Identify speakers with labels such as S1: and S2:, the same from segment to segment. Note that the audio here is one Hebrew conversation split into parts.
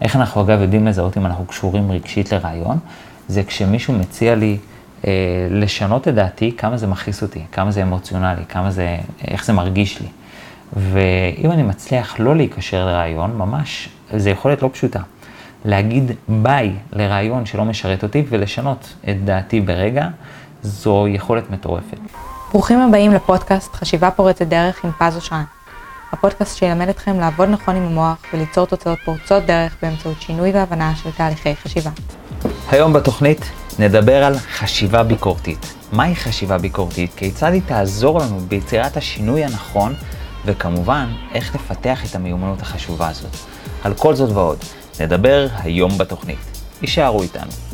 S1: איך אנחנו אגב יודעים לזהות אם אנחנו קשורים רגשית לרעיון? זה כשמישהו מציע לי אה, לשנות את דעתי, כמה זה מכעיס אותי, כמה זה אמוציונלי, כמה זה, איך זה מרגיש לי. ואם אני מצליח לא להיקשר לרעיון, ממש, זו יכולת לא פשוטה. להגיד ביי לרעיון שלא משרת אותי ולשנות את דעתי ברגע, זו יכולת מטורפת.
S2: ברוכים הבאים לפודקאסט חשיבה פורצת דרך עם פז אושרן. הפודקאסט שילמד אתכם לעבוד נכון עם המוח וליצור תוצאות פורצות דרך באמצעות שינוי והבנה של תהליכי חשיבה.
S1: היום בתוכנית נדבר על חשיבה ביקורתית. מהי חשיבה ביקורתית? כיצד היא תעזור לנו ביצירת השינוי הנכון, וכמובן, איך לפתח את המיומנות החשובה הזאת. על כל זאת ועוד, נדבר היום בתוכנית. יישארו איתנו.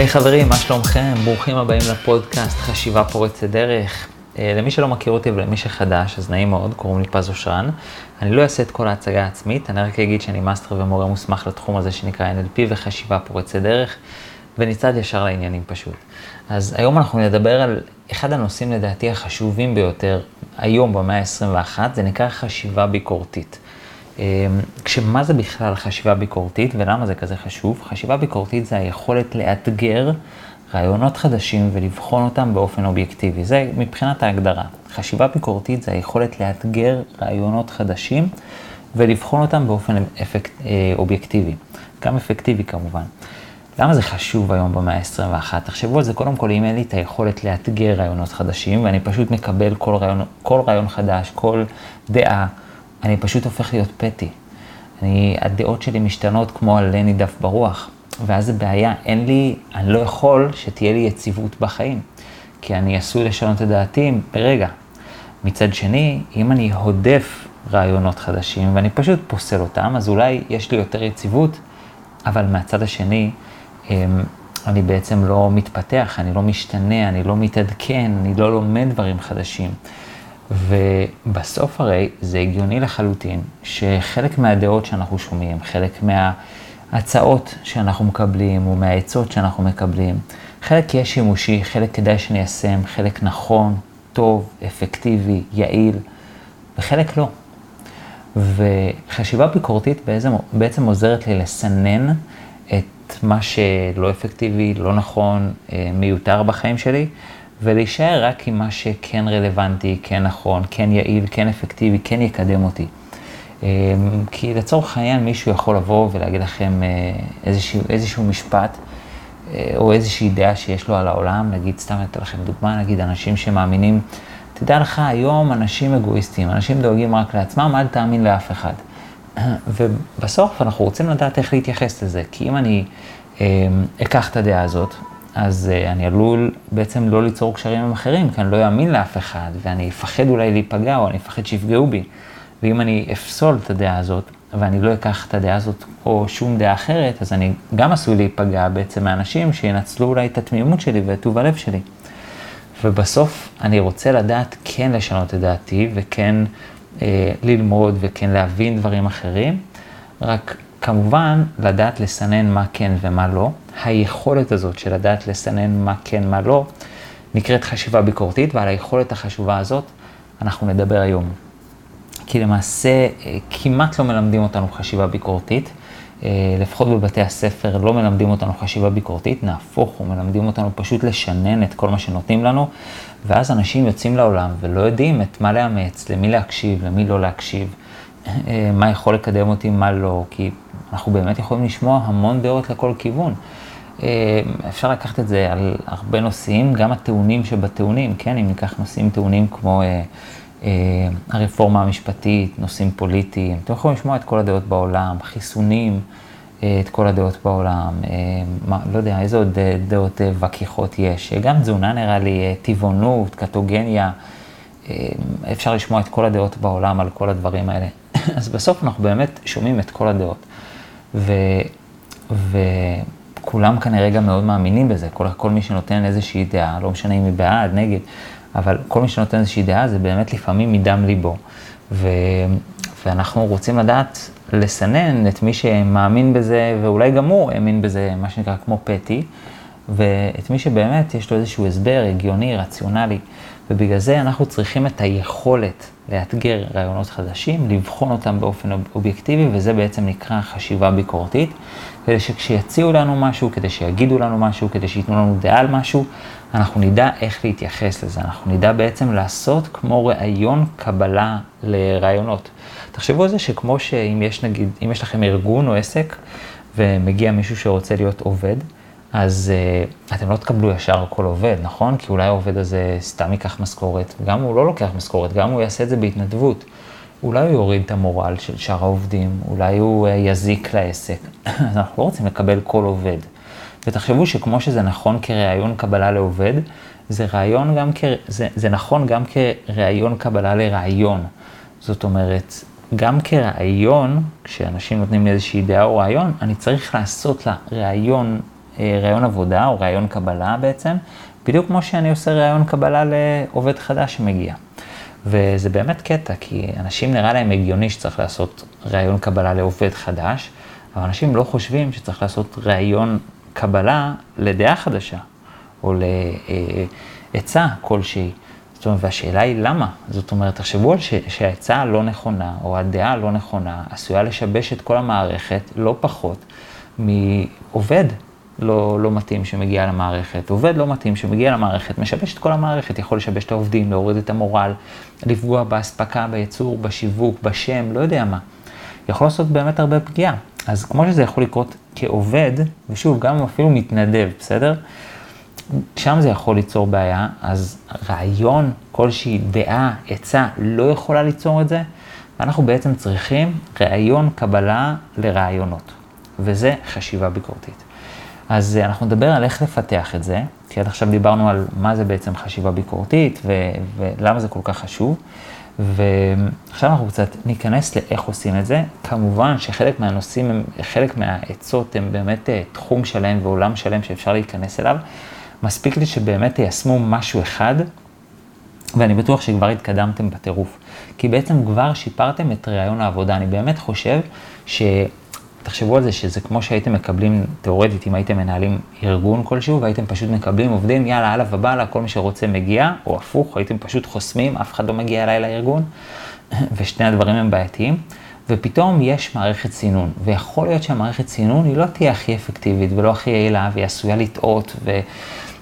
S1: היי hey, חברים, מה שלומכם? ברוכים הבאים לפודקאסט חשיבה פורצת דרך. Uh, למי שלא מכיר אותי ולמי שחדש, אז נעים מאוד, קוראים לי פז אושרן. אני לא אעשה את כל ההצגה העצמית, אני רק אגיד שאני master ומורה מוסמך לתחום הזה שנקרא NLP וחשיבה פורצת דרך, ונצעד ישר לעניינים פשוט. אז היום אנחנו נדבר על אחד הנושאים לדעתי החשובים ביותר היום במאה ה-21, זה נקרא חשיבה ביקורתית. אמ, כשמה זה בכלל חשיבה ביקורתית ולמה זה כזה חשוב? חשיבה ביקורתית זה היכולת לאתגר רעיונות חדשים ולבחון אותם באופן אובייקטיבי. זה מבחינת ההגדרה. חשיבה ביקורתית זה היכולת לאתגר רעיונות חדשים ולבחון אותם באופן אפקט, אה, אובייקטיבי. גם אפקטיבי כמובן. למה זה חשוב היום במאה ה-21? תחשבו על זה קודם כל, אם אין לי את היכולת לאתגר רעיונות חדשים, ואני פשוט מקבל כל רעיון, כל רעיון חדש, כל דעה, אני פשוט הופך להיות פטי. אני, הדעות שלי משתנות כמו עלה נידף ברוח, ואז זה בעיה, אין לי, אני לא יכול שתהיה לי יציבות בחיים, כי אני עשוי לשנות את דעתי ברגע. מצד שני, אם אני הודף רעיונות חדשים ואני פשוט פוסל אותם, אז אולי יש לי יותר יציבות, אבל מהצד השני, אמ, אני בעצם לא מתפתח, אני לא משתנה, אני לא מתעדכן, אני לא לומד דברים חדשים. ובסוף הרי זה הגיוני לחלוטין שחלק מהדעות שאנחנו שומעים, חלק מההצעות שאנחנו מקבלים או מהעצות שאנחנו מקבלים, חלק יהיה שימושי, חלק כדאי שניישם, חלק נכון, טוב, אפקטיבי, יעיל, וחלק לא. וחשיבה ביקורתית בעצם, בעצם עוזרת לי לסנן את מה שלא אפקטיבי, לא נכון, אה, מיותר בחיים שלי, ולהישאר רק עם מה שכן רלוונטי, כן נכון, כן יעיל, כן אפקטיבי, כן יקדם אותי. אמ, כי לצורך העניין מישהו יכול לבוא ולהגיד לכם אה, איזשהו, איזשהו משפט אה, או איזושהי דעה שיש לו על העולם, נגיד, סתם אתן לכם דוגמה, נגיד אנשים שמאמינים, תדע לך, היום אנשים אגואיסטים, אנשים דואגים רק לעצמם, אל תאמין לאף אחד. ובסוף אנחנו רוצים לדעת איך להתייחס לזה, כי אם אני אה, אקח את הדעה הזאת, אז uh, אני עלול בעצם לא ליצור קשרים עם אחרים, כי אני לא אאמין לאף אחד, ואני אפחד אולי להיפגע, או אני אפחד שיפגעו בי. ואם אני אפסול את הדעה הזאת, ואני לא אקח את הדעה הזאת או שום דעה אחרת, אז אני גם עשוי להיפגע בעצם מאנשים שינצלו אולי את התמימות שלי ואת טוב הלב שלי. ובסוף אני רוצה לדעת כן לשנות את דעתי, וכן אה, ללמוד, וכן להבין דברים אחרים, רק כמובן, לדעת לסנן מה כן ומה לא. היכולת הזאת של לדעת לסנן מה כן, מה לא, נקראת חשיבה ביקורתית, ועל היכולת החשובה הזאת אנחנו נדבר היום. כי למעשה אה, כמעט לא מלמדים אותנו חשיבה ביקורתית, אה, לפחות בבתי הספר לא מלמדים אותנו חשיבה ביקורתית, נהפוך הוא, מלמדים אותנו פשוט לשנן את כל מה שנותנים לנו, ואז אנשים יוצאים לעולם ולא יודעים את מה לאמץ, למי להקשיב, למי לא להקשיב, אה, מה יכול לקדם אותי, מה לא, כי אנחנו באמת יכולים לשמוע המון דעות לכל כיוון. אה, אפשר לקחת את זה על הרבה נושאים, גם הטעונים שבטעונים, כן, אם ניקח נושאים טעונים כמו אה, אה, הרפורמה המשפטית, נושאים פוליטיים, אתם יכולים לשמוע את כל הדעות בעולם, חיסונים, אה, את כל הדעות בעולם, אה, מה, לא יודע, איזה עוד אה, דעות אה, וקיחות יש, גם תזונה נראה לי, אה, טבעונות, קטוגניה, אה, אפשר לשמוע את כל הדעות בעולם על כל הדברים האלה. אז בסוף אנחנו באמת שומעים את כל הדעות. ו, וכולם כנראה גם מאוד מאמינים בזה, כל, כל מי שנותן איזושהי דעה, לא משנה אם היא בעד, נגד, אבל כל מי שנותן איזושהי דעה זה באמת לפעמים מדם ליבו. ו, ואנחנו רוצים לדעת לסנן את מי שמאמין בזה, ואולי גם הוא האמין בזה, מה שנקרא כמו פטי, ואת מי שבאמת יש לו איזשהו הסבר הגיוני, רציונלי. ובגלל זה אנחנו צריכים את היכולת לאתגר רעיונות חדשים, לבחון אותם באופן אובייקטיבי, וזה בעצם נקרא חשיבה ביקורתית, כדי שכשיציעו לנו משהו, כדי שיגידו לנו משהו, כדי שייתנו לנו דעה על משהו, אנחנו נדע איך להתייחס לזה, אנחנו נדע בעצם לעשות כמו ראיון קבלה לרעיונות. תחשבו על זה שכמו שאם יש נגיד, אם יש לכם ארגון או עסק, ומגיע מישהו שרוצה להיות עובד, אז uh, אתם לא תקבלו ישר כל עובד, נכון? כי אולי העובד הזה סתם ייקח משכורת, גם הוא לא לוקח משכורת, גם הוא יעשה את זה בהתנדבות. אולי הוא יוריד את המורל של שאר העובדים, אולי הוא uh, יזיק לעסק. אז אנחנו לא רוצים לקבל כל עובד. ותחשבו שכמו שזה נכון כראיון קבלה לעובד, זה, רעיון גם כ... זה, זה נכון גם כראיון קבלה לרעיון. זאת אומרת, גם כרעיון, כשאנשים נותנים לי איזושהי דעה או רעיון, אני צריך לעשות לה רעיון ראיון עבודה או ראיון קבלה בעצם, בדיוק כמו שאני עושה ראיון קבלה לעובד חדש שמגיע. וזה באמת קטע, כי אנשים נראה להם הגיוני שצריך לעשות ראיון קבלה לעובד חדש, אבל אנשים לא חושבים שצריך לעשות ראיון קבלה לדעה חדשה, או לעצה כלשהי. זאת אומרת, והשאלה היא למה? זאת אומרת, תחשבו על שהעצה הלא נכונה, או הדעה הלא נכונה, עשויה לשבש את כל המערכת לא פחות מעובד לא, לא מתאים שמגיע למערכת, עובד לא מתאים שמגיע למערכת, משבש את כל המערכת, יכול לשבש את העובדים, להוריד את המורל, לפגוע באספקה, בייצור, בשיווק, בשם, לא יודע מה. יכול לעשות באמת הרבה פגיעה. אז כמו שזה יכול לקרות כעובד, ושוב, גם אפילו מתנדב, בסדר? שם זה יכול ליצור בעיה, אז רעיון, כלשהי דעה, עצה, לא יכולה ליצור את זה, ואנחנו בעצם צריכים רעיון קבלה לרעיונות, וזה חשיבה ביקורתית. אז אה, אנחנו נדבר על איך לפתח את זה, כי עד עכשיו דיברנו על מה זה בעצם חשיבה ביקורתית ו- ולמה זה כל כך חשוב. ועכשיו אנחנו קצת ניכנס לאיך עושים את זה. כמובן שחלק מהנושאים, הם, חלק מהעצות הם באמת אה, תחום שלם ועולם שלם שאפשר להיכנס אליו. מספיק לי שבאמת תיישמו משהו אחד, ואני בטוח שכבר התקדמתם בטירוף. כי בעצם כבר שיפרתם את רעיון העבודה. אני באמת חושב ש... תחשבו על זה שזה כמו שהייתם מקבלים, תאורטית, אם הייתם מנהלים ארגון כלשהו, והייתם פשוט מקבלים עובדים, יאללה, הלאה ובאללה, כל מי שרוצה מגיע, או הפוך, הייתם פשוט חוסמים, אף אחד לא מגיע אליי לארגון, ושני הדברים הם בעייתיים, ופתאום יש מערכת סינון, ויכול להיות שהמערכת סינון היא לא תהיה הכי אפקטיבית ולא הכי יעילה, והיא עשויה לטעות, ו...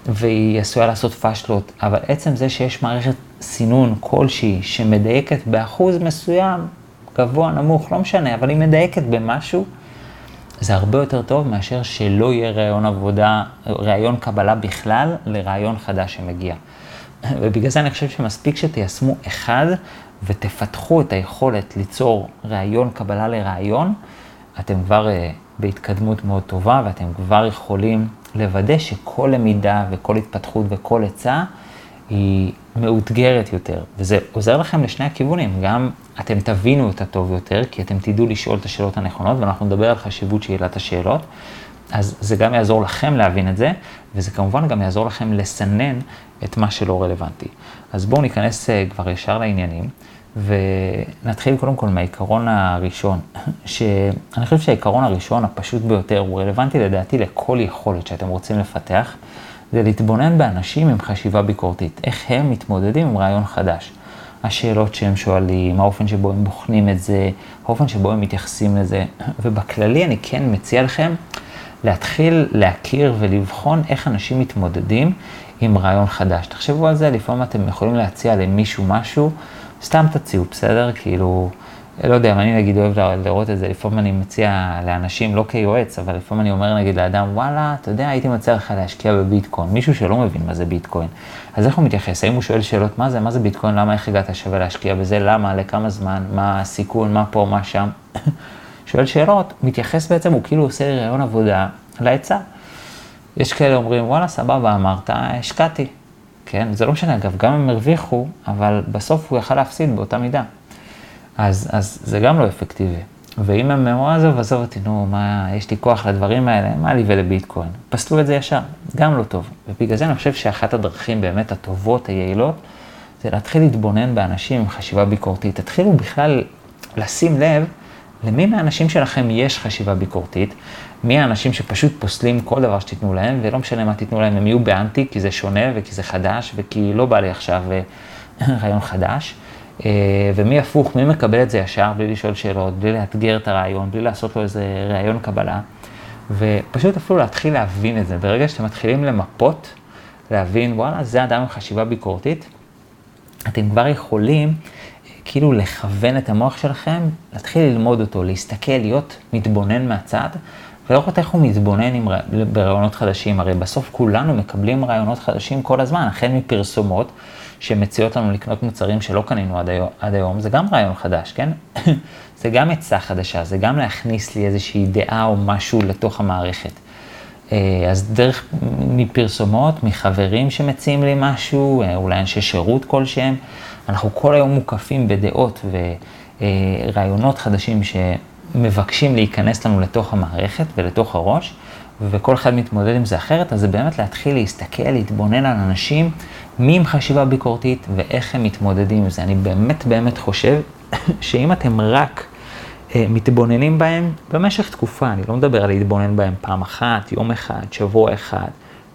S1: והיא עשויה לעשות פשלות, אבל עצם זה שיש מערכת סינון כלשהי שמדייקת באחוז מסוים, גבוה, נמוך, לא משנה, אבל היא מדייקת במשהו, זה הרבה יותר טוב מאשר שלא יהיה ראיון עבודה, ראיון קבלה בכלל לראיון חדש שמגיע. ובגלל זה אני חושב שמספיק שתיישמו אחד ותפתחו את היכולת ליצור ראיון קבלה לראיון, אתם כבר uh, בהתקדמות מאוד טובה ואתם כבר יכולים לוודא שכל למידה וכל התפתחות וכל עצה היא מאותגרת יותר, וזה עוזר לכם לשני הכיוונים, גם אתם תבינו אותה טוב יותר, כי אתם תדעו לשאול את השאלות הנכונות, ואנחנו נדבר על חשיבות שאלת השאלות, אז זה גם יעזור לכם להבין את זה, וזה כמובן גם יעזור לכם לסנן את מה שלא רלוונטי. אז בואו ניכנס אה, כבר ישר לעניינים, ונתחיל קודם כל מהעיקרון הראשון, שאני חושב שהעיקרון הראשון, הפשוט ביותר, הוא רלוונטי לדעתי לכל יכולת שאתם רוצים לפתח. זה להתבונן באנשים עם חשיבה ביקורתית, איך הם מתמודדים עם רעיון חדש. השאלות שהם שואלים, האופן שבו הם בוחנים את זה, האופן שבו הם מתייחסים לזה, ובכללי אני כן מציע לכם להתחיל להכיר ולבחון איך אנשים מתמודדים עם רעיון חדש. תחשבו על זה, לפעמים אתם יכולים להציע למישהו משהו, סתם תציעו, בסדר? כאילו, לא יודע, אני נגיד אוהב לראות את זה, לפעמים אני מציע לאנשים, לא כיועץ, אבל לפעמים אני אומר נגיד לאדם, וואלה, אתה יודע, הייתי מציע לך להשקיע בביטקוין, מישהו שלא מבין מה זה ביטקוין. אז איך הוא מתייחס? האם הוא שואל שאלות, מה זה, מה זה ביטקוין, למה, איך הגעת שווה להשקיע בזה, למה, לכמה זמן, מה הסיכון, מה פה, מה שם? שואל שאלות, מתייחס בעצם, הוא כאילו עושה רעיון עבודה לעצה. יש כאלה אומרים, וואלה, סבבה, אמרת, השקעתי. כן, זה לא משנה, אגב, גם אם הרוויחו, אבל בסוף הוא יכל להפסיד באותה מידה. אז, אז זה גם לא אפקטיבי. ואם הם אמרו, עזוב, עזוב אותי, נו, מה, יש לי כוח לדברים האלה, מה לי ולביטקוין? פסלו את זה ישר, גם לא טוב. ובגלל זה אני חושב שאחת הדרכים באמת הטובות, היעילות, זה להתחיל להתבונן באנשים עם חשיבה ביקורתית. תתחילו בכלל לשים לב למי מהאנשים שלכם יש חשיבה ביקורתית? מי האנשים שפשוט פוסלים כל דבר שתיתנו להם, ולא משנה מה תיתנו להם, הם יהיו באנטי, כי זה שונה וכי זה חדש, וכי לא בא לי עכשיו אה, רעיון חדש. אה, ומי הפוך, מי מקבל את זה ישר, בלי לשאול שאלות, בלי לאתגר את הרעיון, בלי לעשות לו איזה רעיון קבלה. ופשוט אפילו להתחיל להבין את זה. ברגע שאתם מתחילים למפות, להבין, וואלה, זה אדם עם חשיבה ביקורתית, אתם כבר יכולים כאילו לכוון את המוח שלכם, להתחיל ללמוד אותו, להסתכל, להיות מתבונן מהצד, ולראות איך הוא מתבונן עם, ברעיונות חדשים. הרי בסוף כולנו מקבלים רעיונות חדשים כל הזמן, החל מפרסומות שמציעות לנו לקנות מוצרים שלא קנינו עד היום, עד היום זה גם רעיון חדש, כן? זה גם עצה חדשה, זה גם להכניס לי איזושהי דעה או משהו לתוך המערכת. אה, אז דרך מפרסומות, מחברים שמציעים לי משהו, אה, אולי אנשי שירות כלשהם, אנחנו כל היום מוקפים בדעות ורעיונות חדשים שמבקשים להיכנס לנו לתוך המערכת ולתוך הראש, וכל אחד מתמודד עם זה אחרת, אז זה באמת להתחיל להסתכל, להתבונן על אנשים, מי עם חשיבה ביקורתית ואיך הם מתמודדים עם זה. אני באמת באמת חושב שאם אתם רק אה, מתבוננים בהם במשך תקופה, אני לא מדבר על להתבונן בהם פעם אחת, יום אחד, שבוע אחד,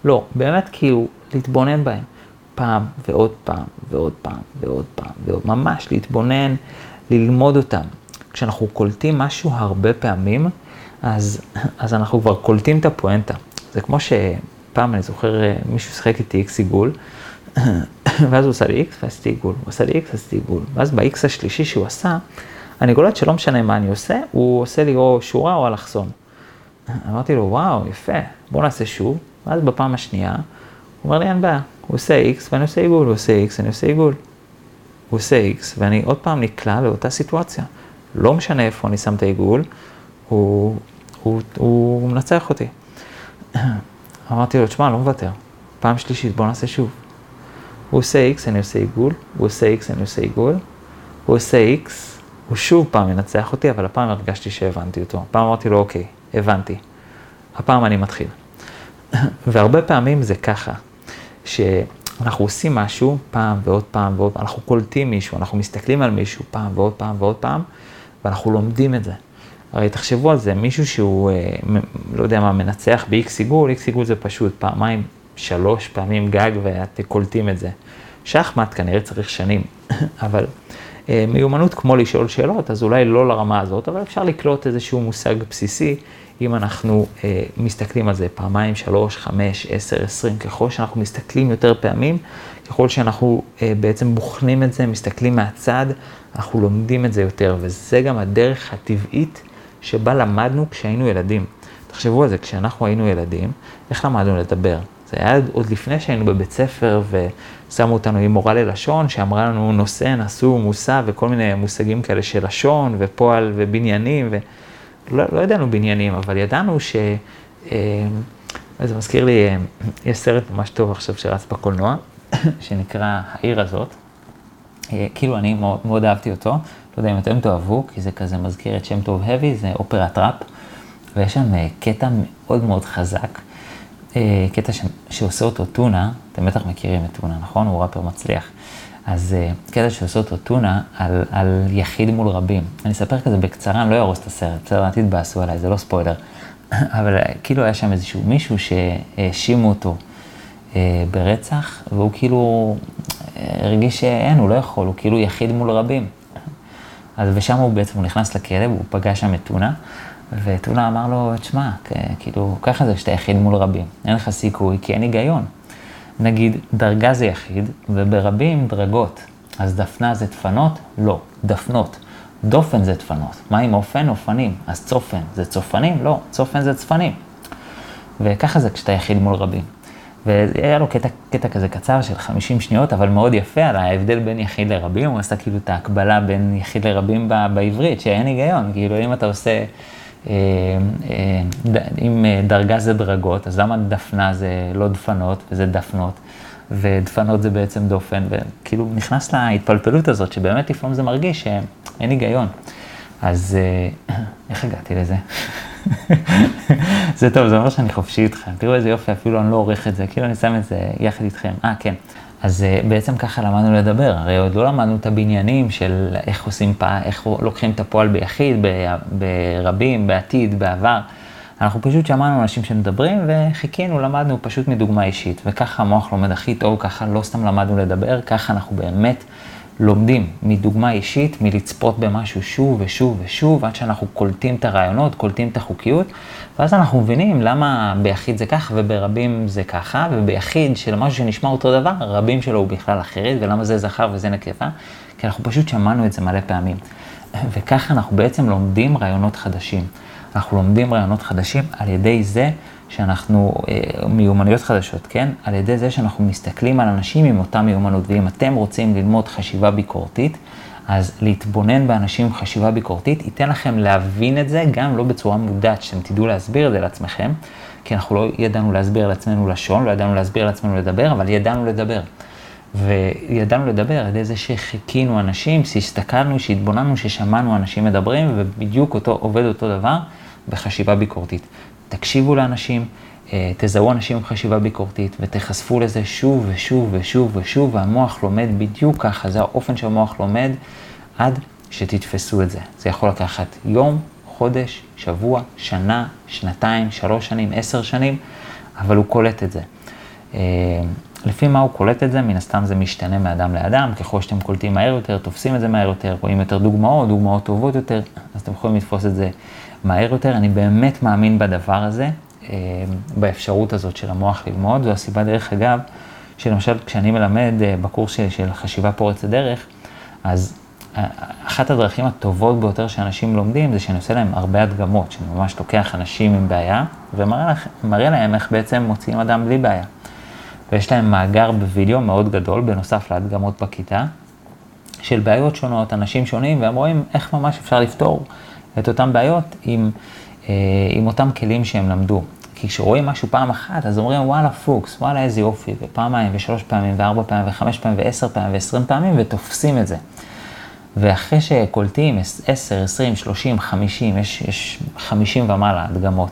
S1: לא, באמת כאילו להתבונן בהם. פעם ועוד פעם ועוד פעם ועוד פעם ועוד, ממש להתבונן, ללמוד אותם. כשאנחנו קולטים משהו הרבה פעמים, אז, אז אנחנו כבר קולטים את הפואנטה. זה כמו שפעם, אני זוכר, אה, מישהו שיחק איתי איקס עיגול, ואז הוא עשה לי איקס ועשיתי עיגול, הוא עשה לי איקס ועשיתי עיגול, ואז באיקס השלישי שהוא עשה, אני קולט שלא משנה מה אני עושה, הוא עושה לי או שורה או אלכסון. אמרתי לו, וואו, יפה, בוא נעשה שוב, ואז בפעם השנייה, הוא אומר לי, אין בעיה, הוא עושה X ואני עושה עיגול, הוא עושה X, אני עושה עיגול. הוא עושה X ואני עוד פעם נקלע לאותה סיטואציה. לא משנה איפה אני שם את העיגול, הוא, הוא, הוא, מנצח אותי. אמרתי לו, תשמע, לא מוותר. פעם שלישית, בוא נעשה שוב. הוא עושה X, אני עושה עיגול, הוא עושה X, אני עושה עיגול, הוא עושה X, הוא שוב פעם ינצח אותי, אבל הפעם הרגשתי שהבנתי אותו. הפעם אמרתי לו, אוקיי, הבנתי. הפעם אני מתחיל. והרבה פעמים זה ככה. שאנחנו עושים משהו פעם ועוד פעם ועוד פעם, אנחנו קולטים מישהו, אנחנו מסתכלים על מישהו פעם ועוד פעם ועוד פעם, ואנחנו לומדים את זה. הרי תחשבו על זה, מישהו שהוא, אה, לא יודע מה, מנצח ב-X עיגול, X עיגול זה פשוט פעמיים, שלוש פעמים גג ואתם קולטים את זה. שחמט כנראה צריך שנים, אבל אה, מיומנות כמו לשאול שאלות, אז אולי לא לרמה הזאת, אבל אפשר לקלוט איזשהו מושג בסיסי אם אנחנו אה, מסתכלים על זה פעמיים, שלוש, חמש, עשר, עשרים, ככל שאנחנו מסתכלים יותר פעמים, ככל שאנחנו אה, בעצם בוחנים את זה, מסתכלים מהצד, אנחנו לומדים את זה יותר, וזה גם הדרך הטבעית שבה למדנו כשהיינו ילדים. תחשבו על זה, כשאנחנו היינו ילדים, איך למדנו לדבר? זה היה עוד לפני שהיינו בבית ספר ושמו אותנו עם מורה ללשון, שאמרה לנו נושא, נשוא, מושא וכל מיני מושגים כאלה של לשון ופועל ובניינים. ו... לא, לא ידענו בניינים, אבל ידענו ש... אה, זה מזכיר לי, אה, יש סרט ממש טוב עכשיו שרץ בקולנוע, שנקרא העיר הזאת. אה, כאילו אני מאוד, מאוד אהבתי אותו, לא יודע אם אתם תאהבו, כי זה כזה מזכיר את שם טוב האבי, זה אופרת ראפ, ויש שם קטע מאוד מאוד חזק, קטע ש... שעושה אותו טונה, אתם בטח מכירים את טונה, נכון? הוא ראפר מצליח. אז קטע שעושה אותו טונה על, על יחיד מול רבים. אני אספר כזה בקצרה, אני לא אהרוס את הסרט, בסדר, אל תתבאסו עליי, זה לא ספוילר. אבל כאילו היה שם איזשהו מישהו שהאשימו אותו ברצח, והוא כאילו uh, הרגיש שאין, הוא לא יכול, הוא כאילו יחיד מול רבים. אז ושם הוא בעצם, הוא נכנס לכלא, והוא פגש שם את טונה, וטונה אמר לו, תשמע, כאילו, ככה זה שאתה יחיד מול רבים, אין לך סיכוי, כי אין היגיון. נגיד, דרגה זה יחיד, וברבים דרגות. אז דפנה זה דפנות? לא, דפנות. דופן זה דפנות. מה עם אופן? אופנים. אז צופן זה צופנים? לא, צופן זה צפנים. וככה זה כשאתה יחיד מול רבים. והיה לו קטע, קטע כזה קצר של 50 שניות, אבל מאוד יפה על ההבדל בין יחיד לרבים, הוא עשה כאילו את ההקבלה בין יחיד לרבים בעברית, שאין היגיון, כאילו אם אתה עושה אה, אה, אם אה, דרגה זה דרגות, אז למה דפנה זה לא דפנות וזה דפנות, ודפנות זה בעצם דופן, וכאילו נכנס להתפלפלות הזאת, שבאמת לפעמים זה מרגיש שאין היגיון. אז איך הגעתי לזה? זה טוב, זה אומר שאני חופשי איתכם. תראו איזה יופי, אפילו אני לא עורך את זה, כאילו אני שם את זה יחד איתכם. אה, כן. אז אה, בעצם ככה למדנו לדבר, הרי עוד לא למדנו את הבניינים של איך עושים, פע... איך לוקחים את הפועל ביחיד, ברבים, בעתיד, בעבר. אנחנו פשוט שמענו אנשים שמדברים וחיכינו, למדנו פשוט מדוגמה אישית. וככה המוח לומד הכי טוב, ככה לא סתם למדנו לדבר, ככה אנחנו באמת לומדים מדוגמה אישית, מלצפות במשהו שוב ושוב ושוב, עד שאנחנו קולטים את הרעיונות, קולטים את החוקיות, ואז אנחנו מבינים למה ביחיד זה ככה וברבים זה ככה, וביחיד של משהו שנשמע אותו דבר, רבים שלו הוא בכלל אחרת, ולמה זה זכר וזה נקבה, כי אנחנו פשוט שמענו את זה מלא פעמים. וככה אנחנו בעצם לומדים רעיונות חדשים. אנחנו לומדים רעיונות חדשים על ידי זה שאנחנו, אה, מיומנויות חדשות, כן? על ידי זה שאנחנו מסתכלים על אנשים עם אותה מיומנות. ואם אתם רוצים ללמוד חשיבה ביקורתית, אז להתבונן באנשים עם חשיבה ביקורתית ייתן לכם להבין את זה, גם לא בצורה מודעת, שאתם תדעו להסביר את זה לעצמכם, כי אנחנו לא ידענו להסביר לעצמנו לשון, לא ידענו להסביר לעצמנו לדבר, אבל ידענו לדבר. וידענו לדבר על ידי זה שחיכינו אנשים, שהסתכלנו, שהתבוננו, ששמענו אנשים מדברים, ובדיוק אותו, עובד אותו דבר בחשיבה ביקורתית. תקשיבו לאנשים, אה, תזהו אנשים עם חשיבה ביקורתית ותחשפו לזה שוב ושוב ושוב ושוב, והמוח לומד בדיוק ככה, זה האופן שהמוח לומד עד שתתפסו את זה. זה יכול לקחת יום, חודש, שבוע, שנה, שנתיים, שלוש שנים, עשר שנים, אבל הוא קולט את זה. אה, לפי מה הוא קולט את זה, מן הסתם זה משתנה מאדם לאדם, ככל שאתם קולטים מהר יותר, תופסים את זה מהר יותר, רואים יותר דוגמאות, דוגמאות טובות יותר, אז אתם יכולים לתפוס את זה מהר יותר. אני באמת מאמין בדבר הזה, אה, באפשרות הזאת של המוח ללמוד, זו הסיבה דרך אגב, שלמשל כשאני מלמד אה, בקורס שלי של חשיבה פורצת דרך, אז אה, אחת הדרכים הטובות ביותר שאנשים לומדים זה שאני עושה להם הרבה הדגמות, שאני ממש לוקח אנשים עם בעיה ומראה להם איך בעצם מוציאים אדם בלי בעיה. ויש להם מאגר בווידאו מאוד גדול, בנוסף להדגמות בכיתה, של בעיות שונות, אנשים שונים, והם רואים איך ממש אפשר לפתור את אותן בעיות עם, אה, עם אותם כלים שהם למדו. כי כשרואים משהו פעם אחת, אז אומרים, וואלה, פוקס, וואלה, איזה יופי, ופעמיים, ושלוש פעמים, וארבע פעמים, וחמש פעמים, ועשר פעמים, ועשרים פעמים, ותופסים את זה. ואחרי שקולטים עשר, עשרים, שלושים, חמישים, יש, יש חמישים ומעלה הדגמות.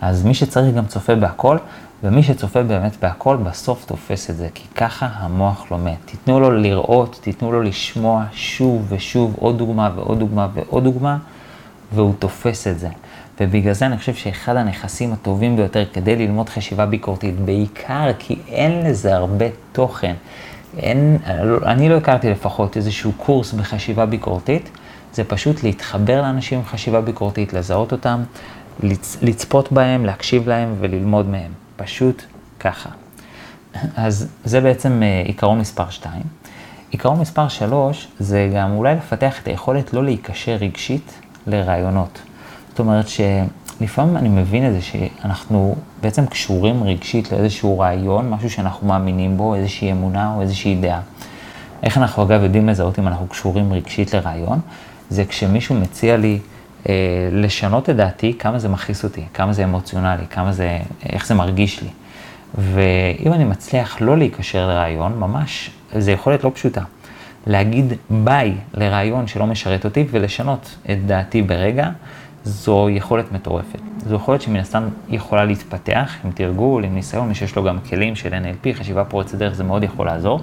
S1: אז מי שצריך גם צופה בהכל, ומי שצופה באמת בהכל, בסוף תופס את זה, כי ככה המוח לומד. תיתנו לו לראות, תיתנו לו לשמוע שוב ושוב עוד דוגמה ועוד דוגמה ועוד דוגמה, והוא תופס את זה. ובגלל זה אני חושב שאחד הנכסים הטובים ביותר כדי ללמוד חשיבה ביקורתית, בעיקר כי אין לזה הרבה תוכן. אין, אני לא הכרתי לפחות איזשהו קורס בחשיבה ביקורתית, זה פשוט להתחבר לאנשים עם חשיבה ביקורתית, לזהות אותם, לצ, לצפות בהם, להקשיב להם וללמוד מהם. פשוט ככה. אז זה בעצם אה, עיקרון מספר 2. עיקרון מספר 3 זה גם אולי לפתח את היכולת לא להיקשר רגשית לרעיונות. זאת אומרת שלפעמים אני מבין את זה שאנחנו בעצם קשורים רגשית לאיזשהו רעיון, משהו שאנחנו מאמינים בו, איזושהי אמונה או איזושהי דעה. איך אנחנו אגב יודעים לזהות אם אנחנו קשורים רגשית לרעיון? זה כשמישהו מציע לי אה, לשנות את דעתי, כמה זה מכעיס אותי, כמה זה אמוציונלי, כמה זה, איך זה מרגיש לי. ואם אני מצליח לא להיקשר לרעיון, ממש, זה יכולת לא פשוטה. להגיד ביי לרעיון שלא משרת אותי ולשנות את דעתי ברגע, זו יכולת מטורפת. זו יכולת שמן הסתם יכולה להתפתח עם תרגול, עם ניסיון, מי שיש לו גם כלים של NLP, חשיבה פורצת דרך, זה מאוד יכול לעזור.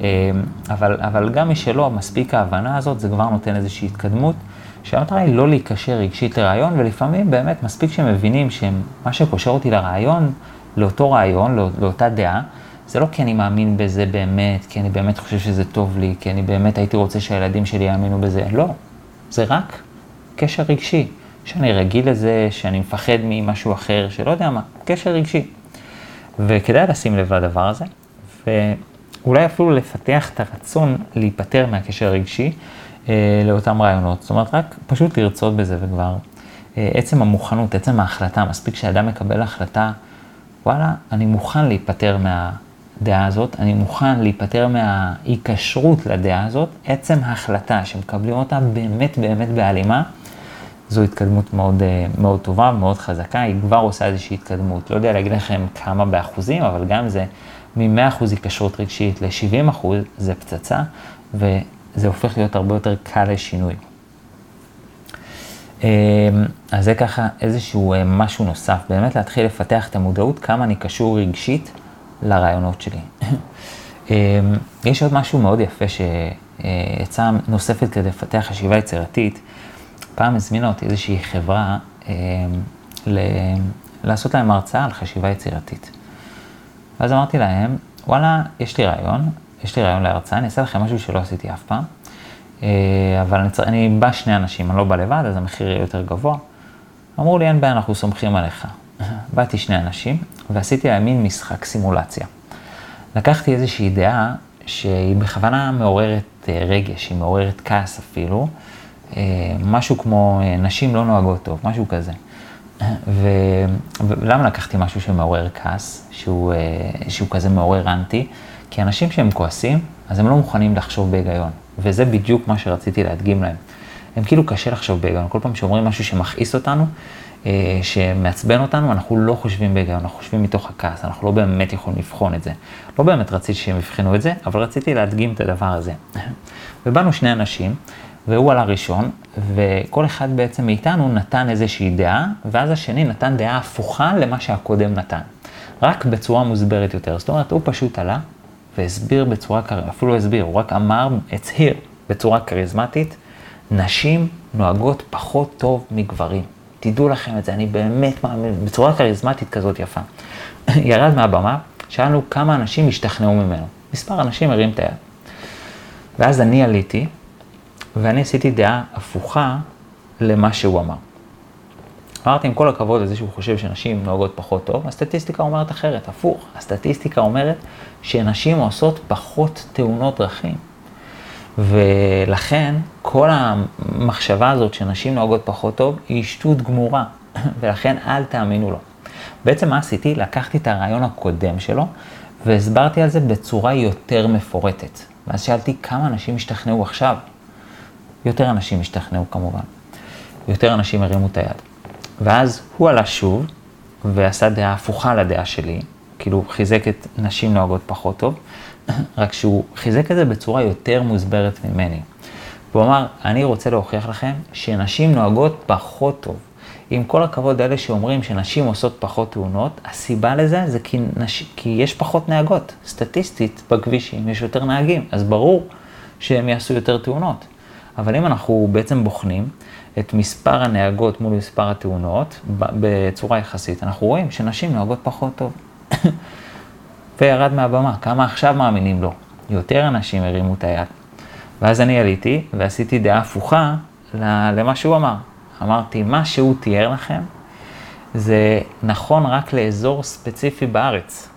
S1: אה, אבל, אבל גם מי שלא מספיק ההבנה הזאת, זה כבר נותן איזושהי התקדמות. שהמטרה היא לא להיקשר רגשית לרעיון, ולפעמים באמת מספיק שמבינים שמה שקושר אותי לרעיון, לאותו רעיון, לא, לאותה דעה, זה לא כי אני מאמין בזה באמת, כי אני באמת חושב שזה טוב לי, כי אני באמת הייתי רוצה שהילדים שלי יאמינו בזה, לא. זה רק קשר רגשי, שאני רגיל לזה, שאני מפחד ממשהו אחר, שלא יודע מה, קשר רגשי. וכדאי לשים לב לדבר הזה, ואולי אפילו לפתח את הרצון להיפטר מהקשר הרגשי, אה, לאותם רעיונות. זאת אומרת, רק פשוט לרצות בזה וכבר. אה, עצם המוכנות, עצם ההחלטה, מספיק שאדם מקבל החלטה, וואלה, אני מוכן להיפטר מהדעה הזאת, אני מוכן להיפטר מההיקשרות לדעה הזאת, עצם ההחלטה שמקבלים אותה באמת באמת בהלימה, זו התקדמות מאוד, אה, מאוד טובה, מאוד חזקה, היא כבר עושה איזושהי התקדמות. לא יודע להגיד לכם כמה באחוזים, אבל גם זה מ-100% היקשרות רגשית ל-70% זה פצצה, ו... זה הופך להיות הרבה יותר קל לשינוי. אמ, אז זה ככה איזשהו אה, משהו נוסף, באמת להתחיל לפתח את המודעות כמה אני קשור רגשית לרעיונות שלי. אמ, יש עוד משהו מאוד יפה שעצה נוספת כדי לפתח חשיבה יצירתית. פעם הזמינה אותי איזושהי חברה ל... לעשות להם הרצאה על חשיבה יצירתית. ואז אמרתי להם, וואלה, יש לי רעיון, יש לי רעיון להרצאה, אני אעשה לכם משהו שלא עשיתי אף פעם, אה, אבל אני, צר... אני בא שני אנשים, אני לא בא לבד, אז המחיר יהיה יותר גבוה. אמרו לי, אין בעיה, אנחנו סומכים עליך. באתי שני אנשים, ועשיתי להם מין משחק סימולציה. לקחתי איזושהי דעה שהיא בכוונה מעוררת אה, רגש, היא מעוררת כעס אפילו, אה, משהו כמו נשים לא נוהגות טוב, משהו כזה. ו... ולמה לקחתי משהו שמעורר כעס, שהוא, שהוא כזה מעורר אנטי? כי אנשים שהם כועסים, אז הם לא מוכנים לחשוב בהיגיון. וזה בדיוק מה שרציתי להדגים להם. הם כאילו קשה לחשוב בהיגיון. כל פעם שאומרים משהו שמכעיס אותנו, אה, שמעצבן אותנו, אנחנו לא חושבים בהיגיון, אנחנו חושבים מתוך הכעס, אנחנו לא באמת יכולים לבחון את זה. לא באמת רציתי שהם יבחנו את זה, אבל רציתי להדגים את הדבר הזה. ובאנו שני אנשים, והוא עלה ראשון, וכל אחד בעצם מאיתנו נתן איזושהי דעה, ואז השני נתן דעה הפוכה למה שהקודם נתן. רק בצורה מוסברת יותר. זאת אומרת, הוא פשוט עלה והסביר בצורה, אפילו הסביר, הוא רק אמר, הצהיר בצורה כריזמטית, נשים נוהגות פחות טוב מגברים. תדעו לכם את זה, אני באמת מאמין, בצורה כריזמטית כזאת יפה. ירד מהבמה, שאלנו כמה אנשים השתכנעו ממנו. מספר אנשים הרים את היד. ואז אני עליתי, ואני עשיתי דעה הפוכה למה שהוא אמר. אמרתי, עם כל הכבוד לזה שהוא חושב שנשים נוהגות פחות טוב, הסטטיסטיקה אומרת אחרת, הפוך. הסטטיסטיקה אומרת שנשים עושות פחות תאונות דרכים. ולכן, כל המחשבה הזאת שנשים נוהגות פחות טוב, היא שטות גמורה, ולכן אל תאמינו לו. בעצם מה עשיתי? לקחתי את הרעיון הקודם שלו, והסברתי על זה בצורה יותר מפורטת. ואז שאלתי כמה אנשים השתכנעו עכשיו. יותר אנשים השתכנעו כמובן. יותר אנשים הרימו את היד. ואז הוא עלה שוב, ועשה דעה הפוכה לדעה שלי, כאילו חיזק את נשים נוהגות פחות טוב, רק שהוא חיזק את זה בצורה יותר מוסברת ממני. הוא אמר, אני רוצה להוכיח לכם שנשים נוהגות פחות טוב. עם כל הכבוד לאלה שאומרים שנשים עושות פחות תאונות, הסיבה לזה זה כי, נש... כי יש פחות נהגות. סטטיסטית, בכבישים יש יותר נהגים, אז ברור שהם יעשו יותר תאונות. אבל אם אנחנו בעצם בוחנים, את מספר הנהגות מול מספר התאונות בצורה יחסית, אנחנו רואים שנשים נוהגות פחות טוב. וירד מהבמה, כמה עכשיו מאמינים לו? יותר אנשים הרימו את היד. ואז אני עליתי ועשיתי דעה הפוכה למה שהוא אמר. אמרתי, מה שהוא תיאר לכם זה נכון רק לאזור ספציפי בארץ.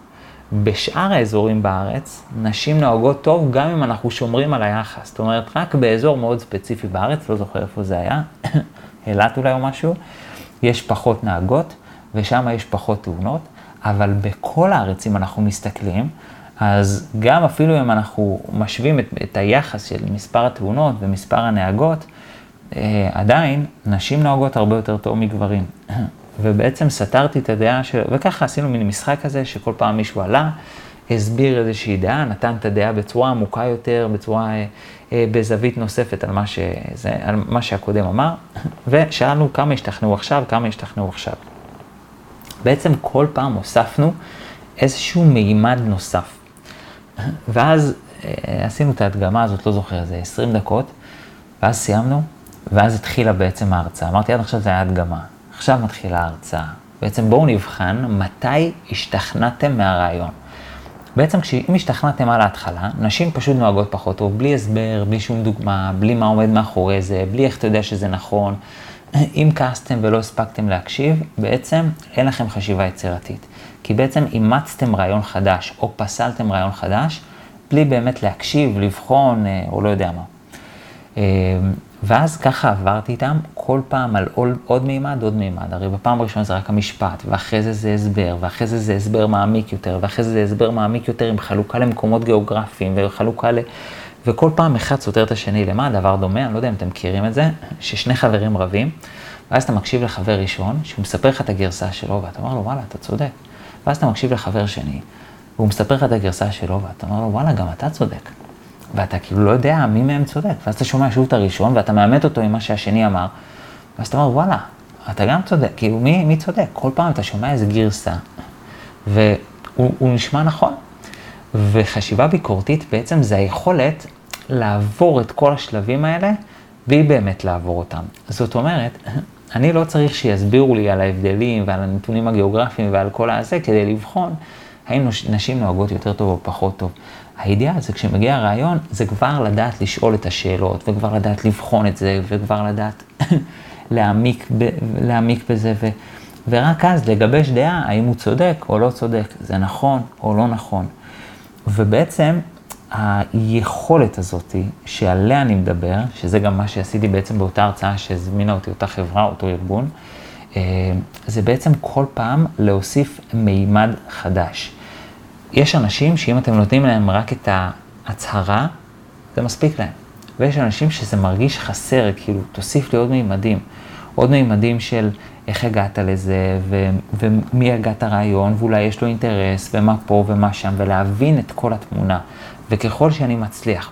S1: בשאר האזורים בארץ, נשים נוהגות טוב גם אם אנחנו שומרים על היחס. זאת אומרת, רק באזור מאוד ספציפי בארץ, לא זוכר איפה זה היה, אילת אולי או משהו, יש פחות נהגות, ושם יש פחות תאונות, אבל בכל הארץ, אם אנחנו מסתכלים, אז גם אפילו אם אנחנו משווים את, את היחס של מספר התאונות ומספר הנהגות, אה, עדיין נשים נוהגות הרבה יותר טוב מגברים. ובעצם סתרתי את הדעה של... וככה עשינו מין משחק כזה, שכל פעם מישהו עלה, הסביר איזושהי דעה, נתן את הדעה בצורה עמוקה יותר, בצורה, אה, אה, בזווית נוספת על מה, שזה, על מה שהקודם אמר, ושאלנו כמה השתכנעו עכשיו, כמה השתכנעו עכשיו. בעצם כל פעם הוספנו איזשהו מימד נוסף. ואז אה, עשינו את ההדגמה הזאת, לא זוכר, איזה 20 דקות, ואז סיימנו, ואז התחילה בעצם ההרצאה. אמרתי, עד עכשיו זה היה הדגמה. עכשיו מתחילה ההרצאה. בעצם בואו נבחן מתי השתכנעתם מהרעיון. בעצם אם השתכנעתם על ההתחלה, נשים פשוט נוהגות פחות טוב, בלי הסבר, בלי שום דוגמה, בלי מה עומד מאחורי זה, בלי איך אתה יודע שזה נכון. אם כעסתם ולא הספקתם להקשיב, בעצם אין לכם חשיבה יצירתית. כי בעצם אימצתם רעיון חדש, או פסלתם רעיון חדש, בלי באמת להקשיב, לבחון, אה, או לא יודע מה. אה, ואז ככה עברתי איתם כל פעם על עוד, מימד, עוד מימד. הרי בפעם הראשונה זה רק המשפט, ואחרי זה זה הסבר, ואחרי זה זה הסבר מעמיק יותר, ואחרי זה זה הסבר מעמיק יותר עם חלוקה למקומות גיאוגרפיים, וחלוקה ל... וכל פעם אחד סותר את השני. למה הדבר דומה? אני לא יודע אם אתם מכירים את זה, ששני חברים רבים, ואז אתה מקשיב לחבר ראשון, שהוא מספר לך את הגרסה שלו, ואתה אומר לו, וואלה, אתה צודק. ואז אתה מקשיב לחבר שני, והוא מספר לך את הגרסה שלו, ואתה אומר לו, וואלה, גם אתה צודק. ואתה כאילו לא יודע מי מהם צודק. ואז אתה שומע שוב את הראשון, ואתה מאמת אותו עם מה שהשני אמר, ואז אתה אומר, וואלה, אתה גם צודק, כאילו מי, מי צודק? כל פעם אתה שומע איזה גרסה, והוא נשמע נכון. וחשיבה ביקורתית בעצם זה היכולת לעבור את כל השלבים האלה, והיא באמת לעבור אותם. זאת אומרת, אני לא צריך שיסבירו לי על ההבדלים ועל הנתונים הגיאוגרפיים ועל כל הזה כדי לבחון האם נשים נוהגות יותר טוב או פחות טוב. הידיעה זה כשמגיע הרעיון, זה כבר לדעת לשאול את השאלות, וכבר לדעת לבחון את זה, וכבר לדעת להעמיק, ב, להעמיק בזה, ו, ורק אז לגבש דעה האם הוא צודק או לא צודק, זה נכון או לא נכון. ובעצם היכולת הזאת שעליה אני מדבר, שזה גם מה שעשיתי בעצם באותה הרצאה שהזמינה אותי אותה חברה, אותו ארגון, אה, זה בעצם כל פעם להוסיף מימד חדש. יש אנשים שאם אתם נותנים להם רק את ההצהרה, זה מספיק להם. ויש אנשים שזה מרגיש חסר, כאילו, תוסיף לי עוד מימדים. עוד מימדים של איך הגעת לזה, ו- ומי הגעת הרעיון, ואולי יש לו אינטרס, ומה פה ומה שם, ולהבין את כל התמונה. וככל שאני מצליח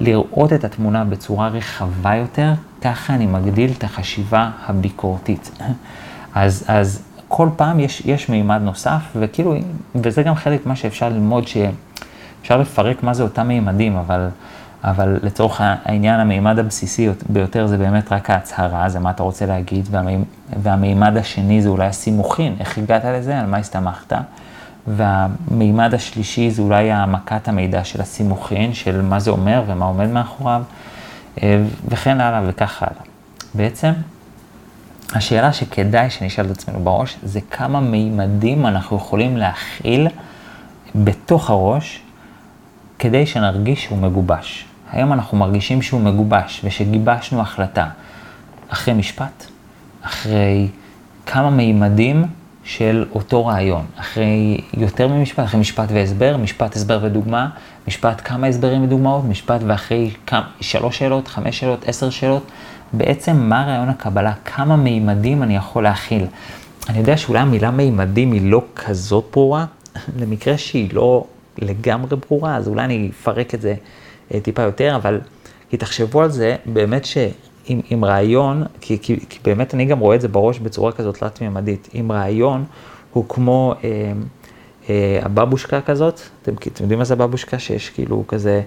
S1: לראות את התמונה בצורה רחבה יותר, ככה אני מגדיל את החשיבה הביקורתית. אז, אז כל פעם יש, יש מימד נוסף, וכאילו, וזה גם חלק מה שאפשר ללמוד, שאפשר לפרק מה זה אותם מימדים, אבל, אבל לצורך העניין, המימד הבסיסי ביותר זה באמת רק ההצהרה, זה מה אתה רוצה להגיד, והמימד, השני זה אולי הסימוכין, איך הגעת לזה, על מה הסתמכת. והמימד השלישי זה אולי העמקת המידע של הסימוכין, של מה זה אומר ומה עומד מאחוריו, אה, וכן הלאה וכך הלאה. בעצם, השאלה שכדאי שנשאל את עצמנו בראש, זה כמה מימדים אנחנו יכולים להכיל בתוך הראש, כדי שנרגיש שהוא מגובש. היום אנחנו מרגישים שהוא מגובש, ושגיבשנו החלטה אחרי משפט, אחרי כמה מימדים של אותו רעיון. אחרי יותר ממשפט, אחרי משפט והסבר, משפט, הסבר ודוגמה, משפט, כמה הסברים ודוגמאות, משפט ואחרי כמה, שלוש שאלות, חמש שאלות, עשר שאלות. בעצם מה רעיון הקבלה, כמה מימדים אני יכול להכיל. אני יודע שאולי המילה מימדים היא לא כזאת ברורה, למקרה שהיא לא לגמרי ברורה, אז אולי אני אפרק את זה טיפה יותר, אבל כי תחשבו על זה, באמת ש... עם, עם רעיון, כי, כי, כי באמת אני גם רואה את זה בראש בצורה כזאת תלת-ממדית, אם רעיון הוא כמו אה, אה, הבבושקה כזאת, אתם, אתם יודעים מה זה הבבושקה? שיש כאילו כזה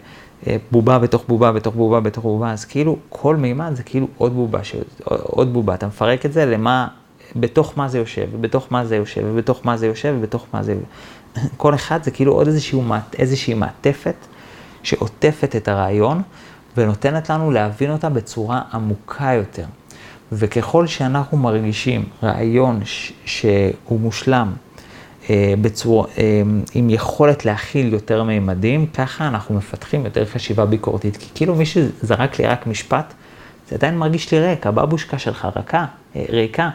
S1: אה, בובה בתוך בובה בתוך בובה בתוך בובה, אז כאילו כל מימד זה כאילו עוד בובה, ש, עוד בובה, אתה מפרק את זה למה, בתוך מה זה יושב, ובתוך מה זה יושב, ובתוך מה זה יושב, ובתוך מה זה. כל אחד זה כאילו עוד איזושהי, איזושהי מעטפת שעוטפת את הרעיון. ונותנת לנו להבין אותה בצורה עמוקה יותר. וככל שאנחנו מרגישים רעיון ש- שהוא מושלם, אה, בצורה, אה, עם יכולת להכיל יותר מימדים, ככה אנחנו מפתחים יותר חשיבה ביקורתית. כי כאילו מי שזרק לי רק משפט, זה עדיין מרגיש לי ריק, הבבושקה שלך רכה, אה, ריקה.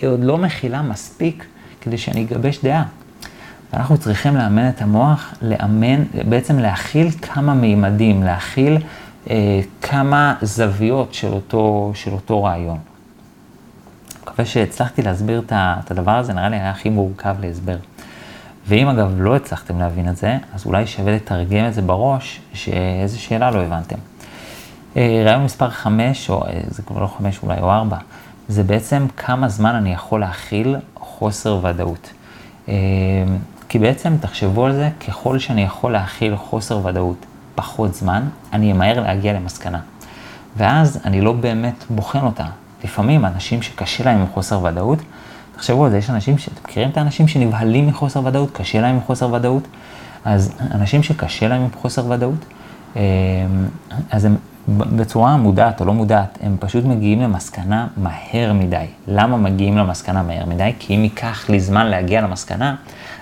S1: היא עוד לא מכילה מספיק כדי שאני אגבש דעה. ואנחנו צריכים לאמן את המוח, לאמן, בעצם להכיל כמה מימדים, להכיל אה, כמה זוויות של אותו, של אותו רעיון. מקווה שהצלחתי להסביר את הדבר הזה, נראה לי היה הכי מורכב להסבר. ואם אגב לא הצלחתם להבין את זה, אז אולי שווה לתרגם את זה בראש, שאיזה שאלה לא הבנתם. אה, רעיון מספר 5, או אה, זה כבר לא 5 אולי, או 4, זה בעצם כמה זמן אני יכול להכיל חוסר ודאות. כי בעצם, תחשבו על זה, ככל שאני יכול להכיל חוסר ודאות פחות זמן, אני אמהר להגיע למסקנה. ואז אני לא באמת בוחן אותה. לפעמים אנשים שקשה להם עם חוסר ודאות, תחשבו על זה, יש אנשים, אתם מכירים את האנשים שנבהלים מחוסר ודאות, קשה להם עם חוסר ודאות? אז אנשים שקשה להם עם חוסר ודאות, אה, אז הם בצורה מודעת או לא מודעת, הם פשוט מגיעים למסקנה מהר מדי. למה מגיעים למסקנה מהר מדי? כי אם ייקח לי זמן להגיע למסקנה,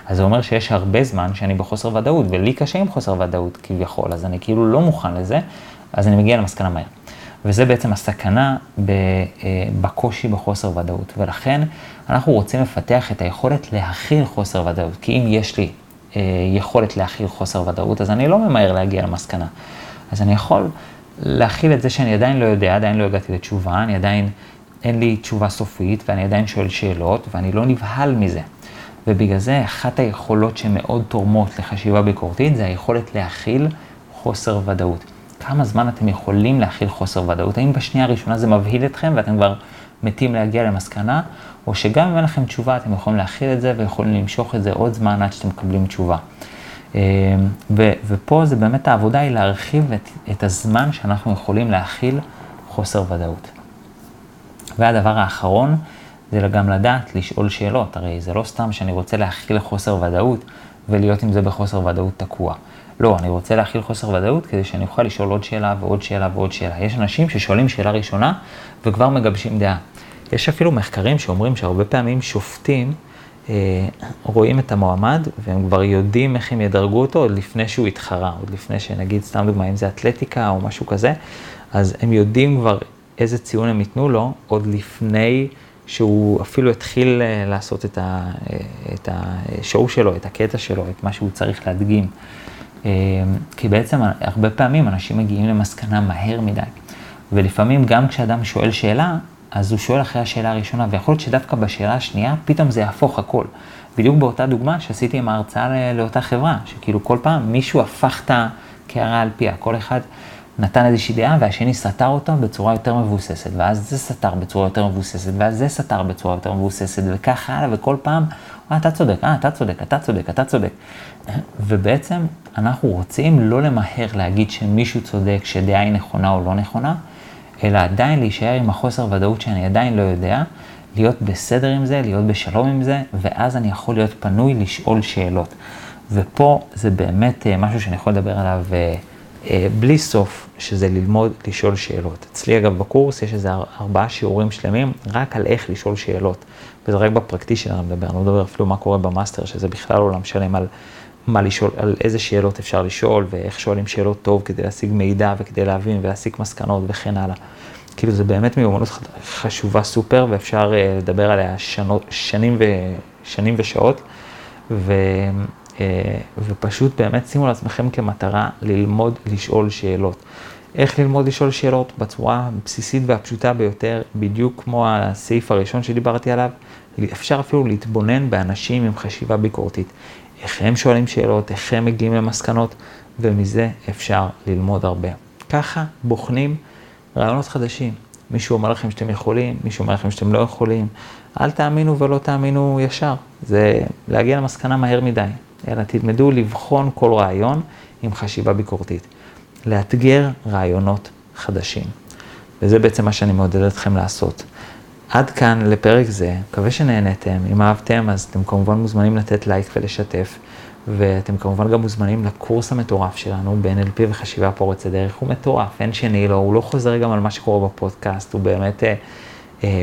S1: אז זה אומר שיש הרבה זמן שאני בחוסר ודאות, ולי קשה עם חוסר ודאות כביכול, אז אני כאילו לא מוכן לזה, אז אני מגיע למסקנה מהר. וזה בעצם הסכנה אה, בקושי בחוסר ודאות. ולכן אנחנו רוצים לפתח את היכולת להכיל חוסר ודאות, כי אם יש לי אה, יכולת להכיל חוסר ודאות, אז אני לא ממהר להגיע למסקנה. אז אני יכול להכיל את זה שאני עדיין לא יודע, עדיין לא הגעתי לתשובה, אני עדיין, אין לי תשובה סופית, ואני עדיין שואל שאלות, ואני לא נבהל מזה. ובגלל זה אחת היכולות שמאוד תורמות לחשיבה ביקורתית זה היכולת להכיל חוסר ודאות. כמה זמן אתם יכולים להכיל חוסר ודאות? האם בשנייה הראשונה זה מבהיל אתכם ואתם כבר מתים להגיע למסקנה, או שגם אם אין לכם תשובה אתם יכולים להכיל את זה ויכולים למשוך את זה עוד זמן עד שאתם מקבלים תשובה. ו, ופה זה באמת העבודה היא להרחיב את, את הזמן שאנחנו יכולים להכיל חוסר ודאות. והדבר האחרון, זה גם לדעת לשאול שאלות, הרי זה לא סתם שאני רוצה להכיל חוסר ודאות ולהיות עם זה בחוסר ודאות תקוע. לא, אני רוצה להכיל חוסר ודאות כדי שאני אוכל לשאול עוד שאלה ועוד שאלה ועוד שאלה. יש אנשים ששואלים שאלה ראשונה וכבר מגבשים דעה. יש אפילו מחקרים שאומרים שהרבה פעמים שופטים אה, רואים את המועמד והם כבר יודעים איך הם ידרגו אותו עוד לפני שהוא התחרה, עוד לפני שנגיד, סתם דוגמא, אם זה אתלטיקה או משהו כזה, אז הם יודעים כבר איזה ציון הם ייתנו לו עוד לפני שהוא אפילו התחיל אה, לעשות את, ה, אה, את השואו שלו, את הקטע שלו, את מה שהוא צריך להדגים. אה, כי בעצם הרבה פעמים אנשים מגיעים למסקנה מהר מדי. ולפעמים גם כשאדם שואל שאלה, אז הוא שואל אחרי השאלה הראשונה, ויכול להיות שדווקא בשאלה השנייה, פתאום זה יהפוך הכל. בדיוק באותה דוגמה שעשיתי עם ההרצאה לאותה חברה, שכאילו כל פעם מישהו הפך את הקערה על פיה, כל אחד נתן איזושהי דעה והשני סתר אותה בצורה יותר מבוססת, ואז זה סתר בצורה יותר מבוססת, ואז זה סתר בצורה יותר מבוססת, וככה הלאה, וכל פעם, אה, אתה צודק, אה, אתה צודק, אתה צודק, אתה צודק. ובעצם אנחנו רוצים לא למהר להגיד שמישהו צודק, שדעה היא נכונה או לא נכונה, אלא עדיין להישאר עם החוסר ודאות שאני עדיין לא יודע, להיות בסדר עם זה, להיות בשלום עם זה, ואז אני יכול להיות פנוי לשאול שאלות. ופה זה באמת אה, משהו שאני יכול לדבר עליו אה, בלי סוף, שזה ללמוד לשאול שאלות. אצלי אגב בקורס יש איזה ארבעה שיעורים שלמים רק על איך לשאול שאלות. וזה רק בפרקטישן אני מדבר, אני לא מדבר אפילו מה קורה במאסטר, שזה בכלל עולם שלם על מה לשאול, על איזה שאלות אפשר לשאול, ואיך שואלים שאלות טוב כדי להשיג מידע וכדי להבין ולהסיק מסקנות וכן הלאה. כאילו זה באמת מיומנות חשובה סופר, ואפשר uh, לדבר עליה שנות, שנים, ו, שנים ושעות, ו, ופשוט באמת שימו לעצמכם כמטרה ללמוד לשאול שאלות. איך ללמוד לשאול שאלות בצורה הבסיסית והפשוטה ביותר, בדיוק כמו הסעיף הראשון שדיברתי עליו, אפשר אפילו להתבונן באנשים עם חשיבה ביקורתית. איך הם שואלים שאלות, איך הם מגיעים למסקנות, ומזה אפשר ללמוד הרבה. ככה בוחנים רעיונות חדשים. מישהו אומר לכם שאתם יכולים, מישהו אומר לכם שאתם לא יכולים. אל תאמינו ולא תאמינו ישר. זה להגיע למסקנה מהר מדי. אלא תלמדו לבחון כל רעיון עם חשיבה ביקורתית. לאתגר רעיונות חדשים. וזה בעצם מה שאני מעודד אתכם לעשות. עד כאן לפרק זה, מקווה שנהנתם, אם אהבתם אז אתם כמובן מוזמנים לתת לייק ולשתף, ואתם כמובן גם מוזמנים לקורס המטורף שלנו ב-NLP וחשיבה פורצת דרך, הוא מטורף, אין שני לו, הוא לא חוזר גם על מה שקורה בפודקאסט, הוא באמת אה,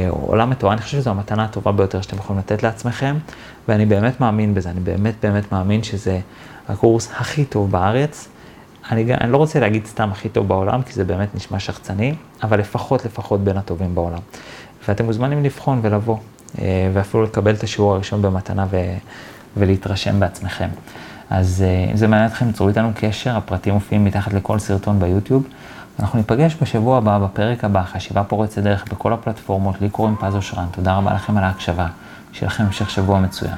S1: עולם מטורף, אני חושב שזו המתנה הטובה ביותר שאתם יכולים לתת לעצמכם, ואני באמת מאמין בזה, אני באמת באמת מאמין שזה הקורס הכי טוב בארץ. אני, אני לא רוצה להגיד סתם הכי טוב בעולם, כי זה באמת נשמע שחצני, אבל לפחות לפחות בין הטובים בעולם. ואתם מוזמנים לבחון ולבוא, אה, ואפילו לקבל את השיעור הראשון במתנה ו, ולהתרשם בעצמכם. אז אה, אם זה מעניין אתכם, צרו איתנו קשר, הפרטים מופיעים מתחת לכל סרטון ביוטיוב. אנחנו ניפגש בשבוע הבא, בפרק הבא, חשיבה פורצת דרך בכל הפלטפורמות, לי קוראים פז אושרן, תודה רבה לכם על ההקשבה, שיהיה לכם המשך שבוע מצוין.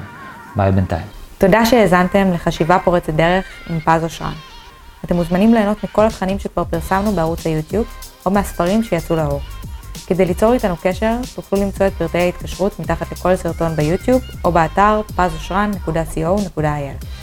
S1: ביי בינתיים.
S2: תודה שהאזנתם לחשיבה פורצת דרך עם פז אושרן. אתם מוזמנים ליהנות מכל התכנים שכבר פרסמנו בערוץ היוטיוב, או מהספרים שיצאו לאור. כדי ליצור איתנו קשר, תוכלו למצוא את פרטי ההתקשרות מתחת לכל סרטון ביוטיוב, או באתר pazosran.co.il.